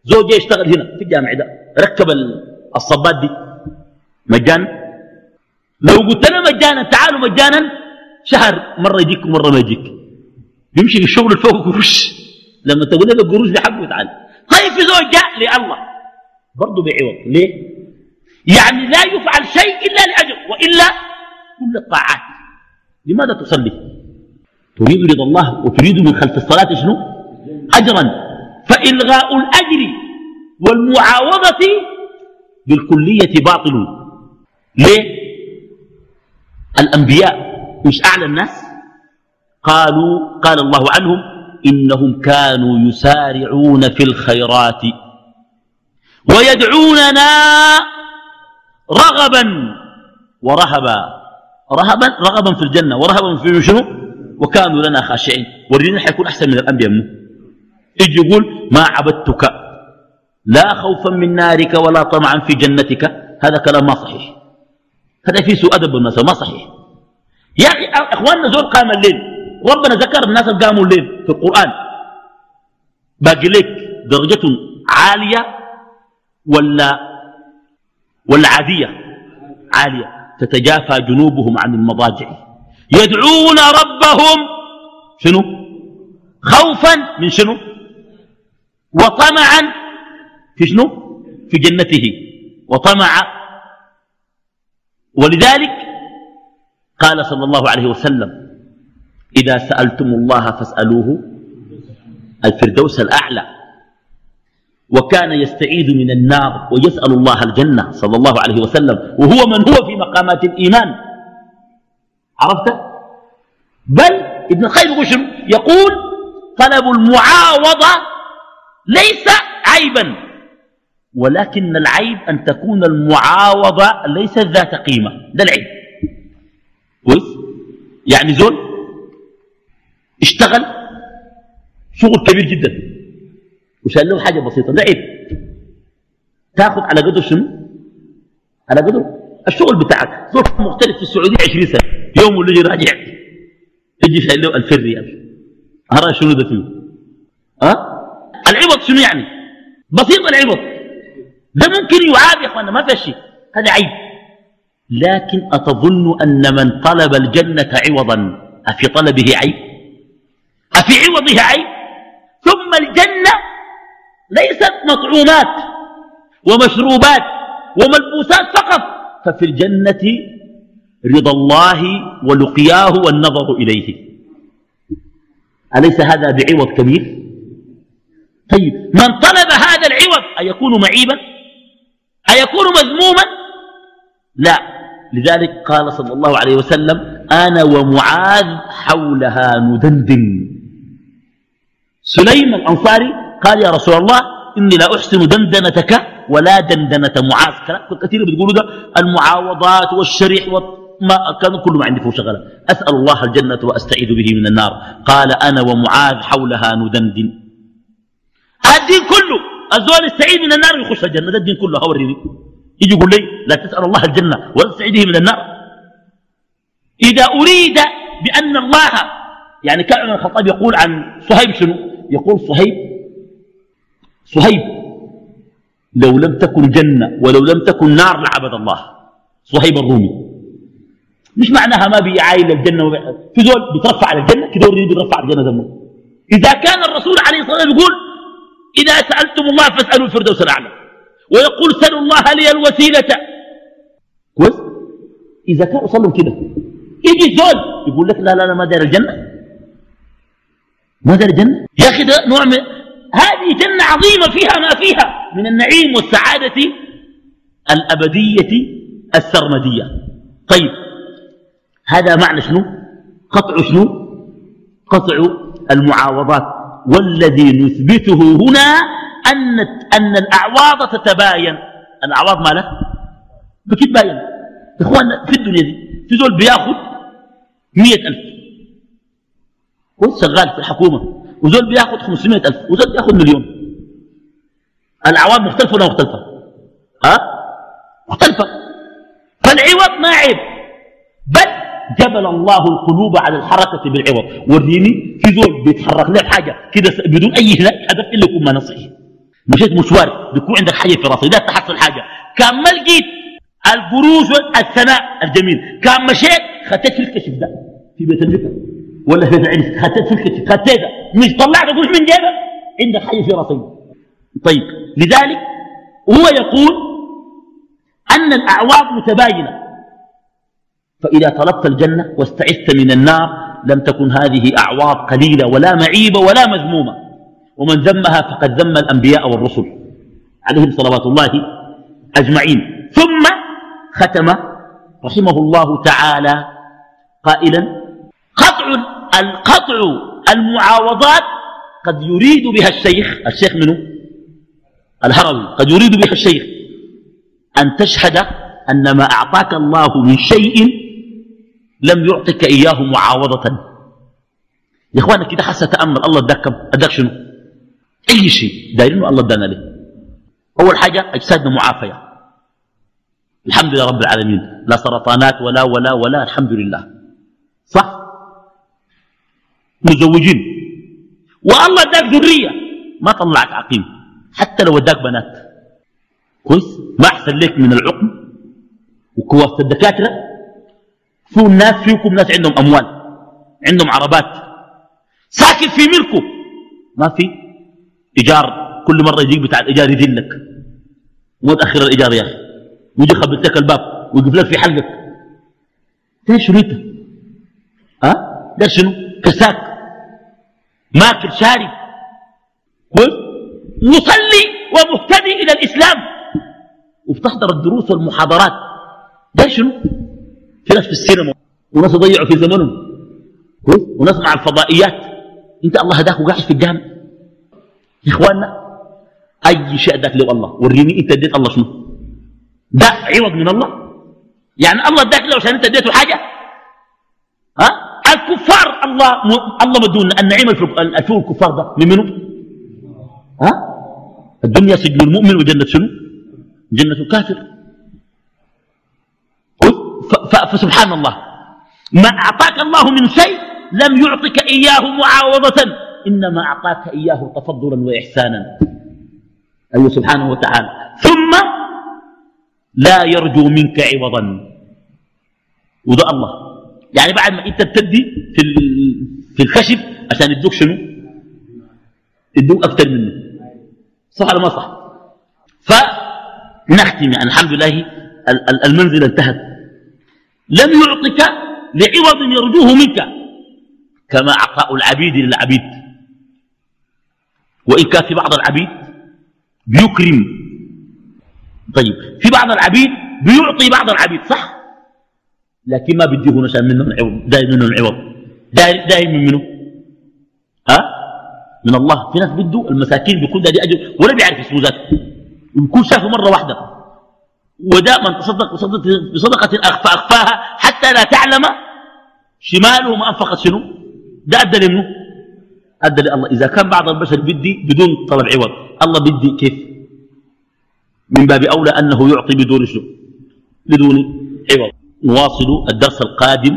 زوجي يشتغل هنا في الجامع ده. ركب الصبات دي. مجانا لو قلت له مجانا تعالوا مجانا شهر مرة يجيك ومرة ما يجيك. بيمشي في الشغل الفوق قروش لما تقول له القروش دي حقه تعال طيب في زول جاء لله. برضه بعوض. ليه؟ يعني لا يفعل شيء إلا لأجل وإلا كل الطاعات. لماذا تصلي؟ تريد رضا الله وتريد من خلف الصلاة شنو؟ أجرا. فإلغاء الأجر والمعاوضة بالكلية باطل. ليه؟ الأنبياء مش أعلى الناس. قالوا قال الله عنهم إنهم كانوا يسارعون في الخيرات ويدعوننا رغبا ورهبا. رهبا رغبا في الجنة ورهبا في شنو؟ وكانوا لنا خاشعين. ورينا حيكون أحسن من الأنبياء منه يجي يقول ما عبدتك لا خوفا من نارك ولا طمعا في جنتك. هذا كلام ما صحيح. هذا فيه سوء أدب بالناس ما صحيح. يا أخي أخواننا زول قام الليل ربنا ذكر الناس قاموا الليل في القرآن. باقي لك درجة عالية ولا ولا عادية؟ عالية. تتجافى جنوبهم عن المضاجع. يدعون ربهم شنو؟ خوفا من شنو؟ وطمعا في شنو؟ في جنته. وطمع. ولذلك قال صلى الله عليه وسلم إذا سألتم الله فاسألوه الفردوس الأعلى. وكان يستعيذ من النار ويسأل الله الجنة صلى الله عليه وسلم وهو من هو في مقامات الإيمان. عرفت؟ بل ابن الخير يقول طلب المعاوضة ليس عيبا. ولكن العيب أن تكون المعاوضة ليست ذات قيمة. ده العيب. كويس؟ يعني زول اشتغل شغل كبير جدا وشال له حاجة بسيطة. ده عيب. تاخذ على قدر شنو؟ على قدر الشغل بتاعك. زول مختلف في السعودية 20 سنة. يوم اللي راجع يجي شايل له 2000 ريال أرى شنو ده فيه؟ ها أه؟ العوض شنو يعني؟ بسيط العوض ده ممكن يعاب يا اخوانا ما في شيء. هذا عيب. لكن أتظن أن من طلب الجنة عوضا أفي طلبه عيب؟ أفي عوضه عيب؟ ثم الجنة ليست مطعومات ومشروبات وملبوسات فقط. ففي الجنة رضا الله ولقياه والنظر إليه. أليس هذا بعوض كبير؟ طيب من طلب هذا العوض أيكون معيبا؟ أيكون مذموما؟ لا. لذلك قال صلى الله عليه وسلم أنا ومعاذ حولها ندندن. سليم الأنصاري قال يا رسول الله إني لا أحسن دندنتك ولا دندنة معاذ. كلام كثير بتقولوا ده. المعاوضات والشريح ما كان كل ما عندي فوق شغلة. أسأل الله الجنة وأستعيذ به من النار. قال أنا ومعاذ حولها ندندن. الدين كله الزول السعيد من النار يخش الجنة. ده الدين كله. هوريني يجي يقول لي لا تسأل الله الجنة ولا تستعيده من النار. إذا أريد بأن الله يعني كان الخطاب يقول عن صهيب شنو؟ يقول صهيب صهيب لو لم تكن جنة ولو لم تكن نار لعبد الله. صهيب الرومي. مش معناها ما بيعاين الجنة في زول بيترفع على الجنة كده بيترفع على الجنة دمه. إذا كان الرسول عليه الصلاة والسلام يقول إذا سألتم الله فاسألوا الفردوس الأعلى. ويقول سلوا الله لي الوسيلة. كويس؟ إذا كانوا صلوا كده يجي زول يقول لك لا لا لا ما دار الجنة. ما دار الجنة. يا أخي ده نوع من هذه جنة عظيمة فيها ما فيها من النعيم والسعادة الأبدية السرمدية. طيب هذا معنى شنو؟ قطع شنو؟ قطع المعاوضات. والذي نثبته هنا أن, أن الأعواض تتباين. الأعواض مالها بتتباين. إخواننا في الدنيا دي في زول بياخد مية ألف. هو شغال في الحكومة وزول بياخد خمسمية ألف وزول بياخد مليون. الأعواض مختلفة ولا مختلفة؟ ها؟ مختلفة. فالعوض ما عيب. بل جبل الله القلوب على الحركة بالعوض. وريني في زول بيتحرك لك حاجة كده بدون أي هدف إلا يكون ما نصحي مشيت مشوار بيكون عندك حاجة في راسك. لا تحصل حاجة. كان ما لقيت القروش الثناء الجميل. كان مشيت خطيت في الكشف ده. في بيت الذكر ولا في العرس خطيت في الكشف. خطيتها مش طلعت قروش من جيبك. عندك حاجة في راسك. طيب لذلك هو يقول أن الأعواض متباينة. فإذا طلبت الجنة واستعذت من النار لم تكن هذه أعواض قليلة ولا معيبة ولا مذمومة. ومن ذمها فقد ذم الأنبياء والرسل عليهم صلوات الله أجمعين. ثم ختم رحمه الله تعالى قائلا قطع القطع المعاوضات قد يريد بها الشيخ الشيخ منه الهروي. قد يريد بها الشيخ. أن تشهد أن ما أعطاك الله من شيء لم يعطك إياه معاوضة. يا إخوانا كده حاسة تأمل الله أداك كم؟ أداك شنو؟ أي شيء. دايرينه الله أدانا له. أول حاجة أجسادنا معافية الحمد لله رب العالمين. لا سرطانات ولا ولا ولا الحمد لله. صح؟ مزوجين. والله أداك ذرية. ما طلعك عقيم. حتى لو أداك بنات. كويس؟ ما أحسن لك من العقم. وكواسة الدكاترة. فيه الناس فيكم ناس عندهم أموال عندهم عربات. ساكن في ملكه. ما في. إيجار كل مرة يجيك بتاع الإيجار يذلك مو تأخر الإيجار يا أخي. ويجي خبط لك الباب ويقف لك في حلقك. ده أنت؟ ها؟ ده شنو؟ كساك ماكل شارب كويس؟ مصلي ومهتدي إلى الإسلام. وبتحضر الدروس والمحاضرات. ده شنو؟ في ناس في السينما وناس يضيعوا في زمنهم. كويس؟ وناس مع الفضائيات. انت الله هداك وقاعد في الجامع. يا إخواننا أي شيء أداك له الله. وريني أنت أديت الله شنو. ده عوض من الله. يعني الله أداك له عشان أنت أديته حاجة؟ ها؟ الكفار الله م... الله مدون النعيم الفوق الكفار ده. من منه ها؟ الدنيا سجن المؤمن وجنة شنو؟ جنة الكافر. فسبحان الله ما أعطاك الله من شيء لم يعطك إياه معاوضة. إنما أعطاك إياه تفضلا وإحسانا. أيوه سبحانه وتعالى. ثم لا يرجو منك عوضا. وده الله. يعني بعد ما أنت بتدي في في الخشب عشان يدوك شنو؟ يدوك أكثر منه. صح ولا ما صح؟ فنختم. يعني الحمد لله المنزل انتهت. لم يعطك لعوض يرجوه منك كما عطاء العبيد للعبيد. وإن كان في بعض العبيد بيكرم. طيب في بعض العبيد بيعطي بعض العبيد صح؟ لكن ما بديه نشان منهم العوض دايم منهم العوض دايم من منه ها؟ من الله. في ناس بده المساكين بيكون دي أجر ولا بيعرف اسمه ذاته. ويكون شافه مرة واحدة. وده من تصدق بصدقة فأخفاها حتى لا تعلم شماله ما أنفقت شنو. ده أدى لمنه أدى لله. إذا كان بعض البشر بدي بدون طلب عوض الله بدي كيف؟ من باب أولى أنه يعطي بدون شنو؟ بدون عوض. نواصل الدرس القادم.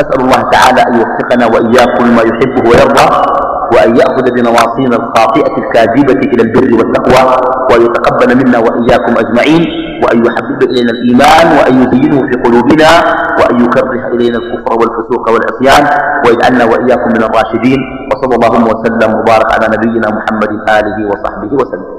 أسأل الله تعالى أن يوفقنا وإياكم لما يحبه ويرضى. وأن يأخذ بنواصينا الخاطئة الكاذبة إلى البر والتقوى وأن يتقبل منا وإياكم أجمعين وأن يحبب إلينا الإيمان وأن يزينه في قلوبنا وأن يكره إلينا الكفر والفسوق والعصيان ويجعلنا وإياكم من الراشدين وصلى اللهم وسلم وبارك على نبينا محمد آله وصحبه وسلم.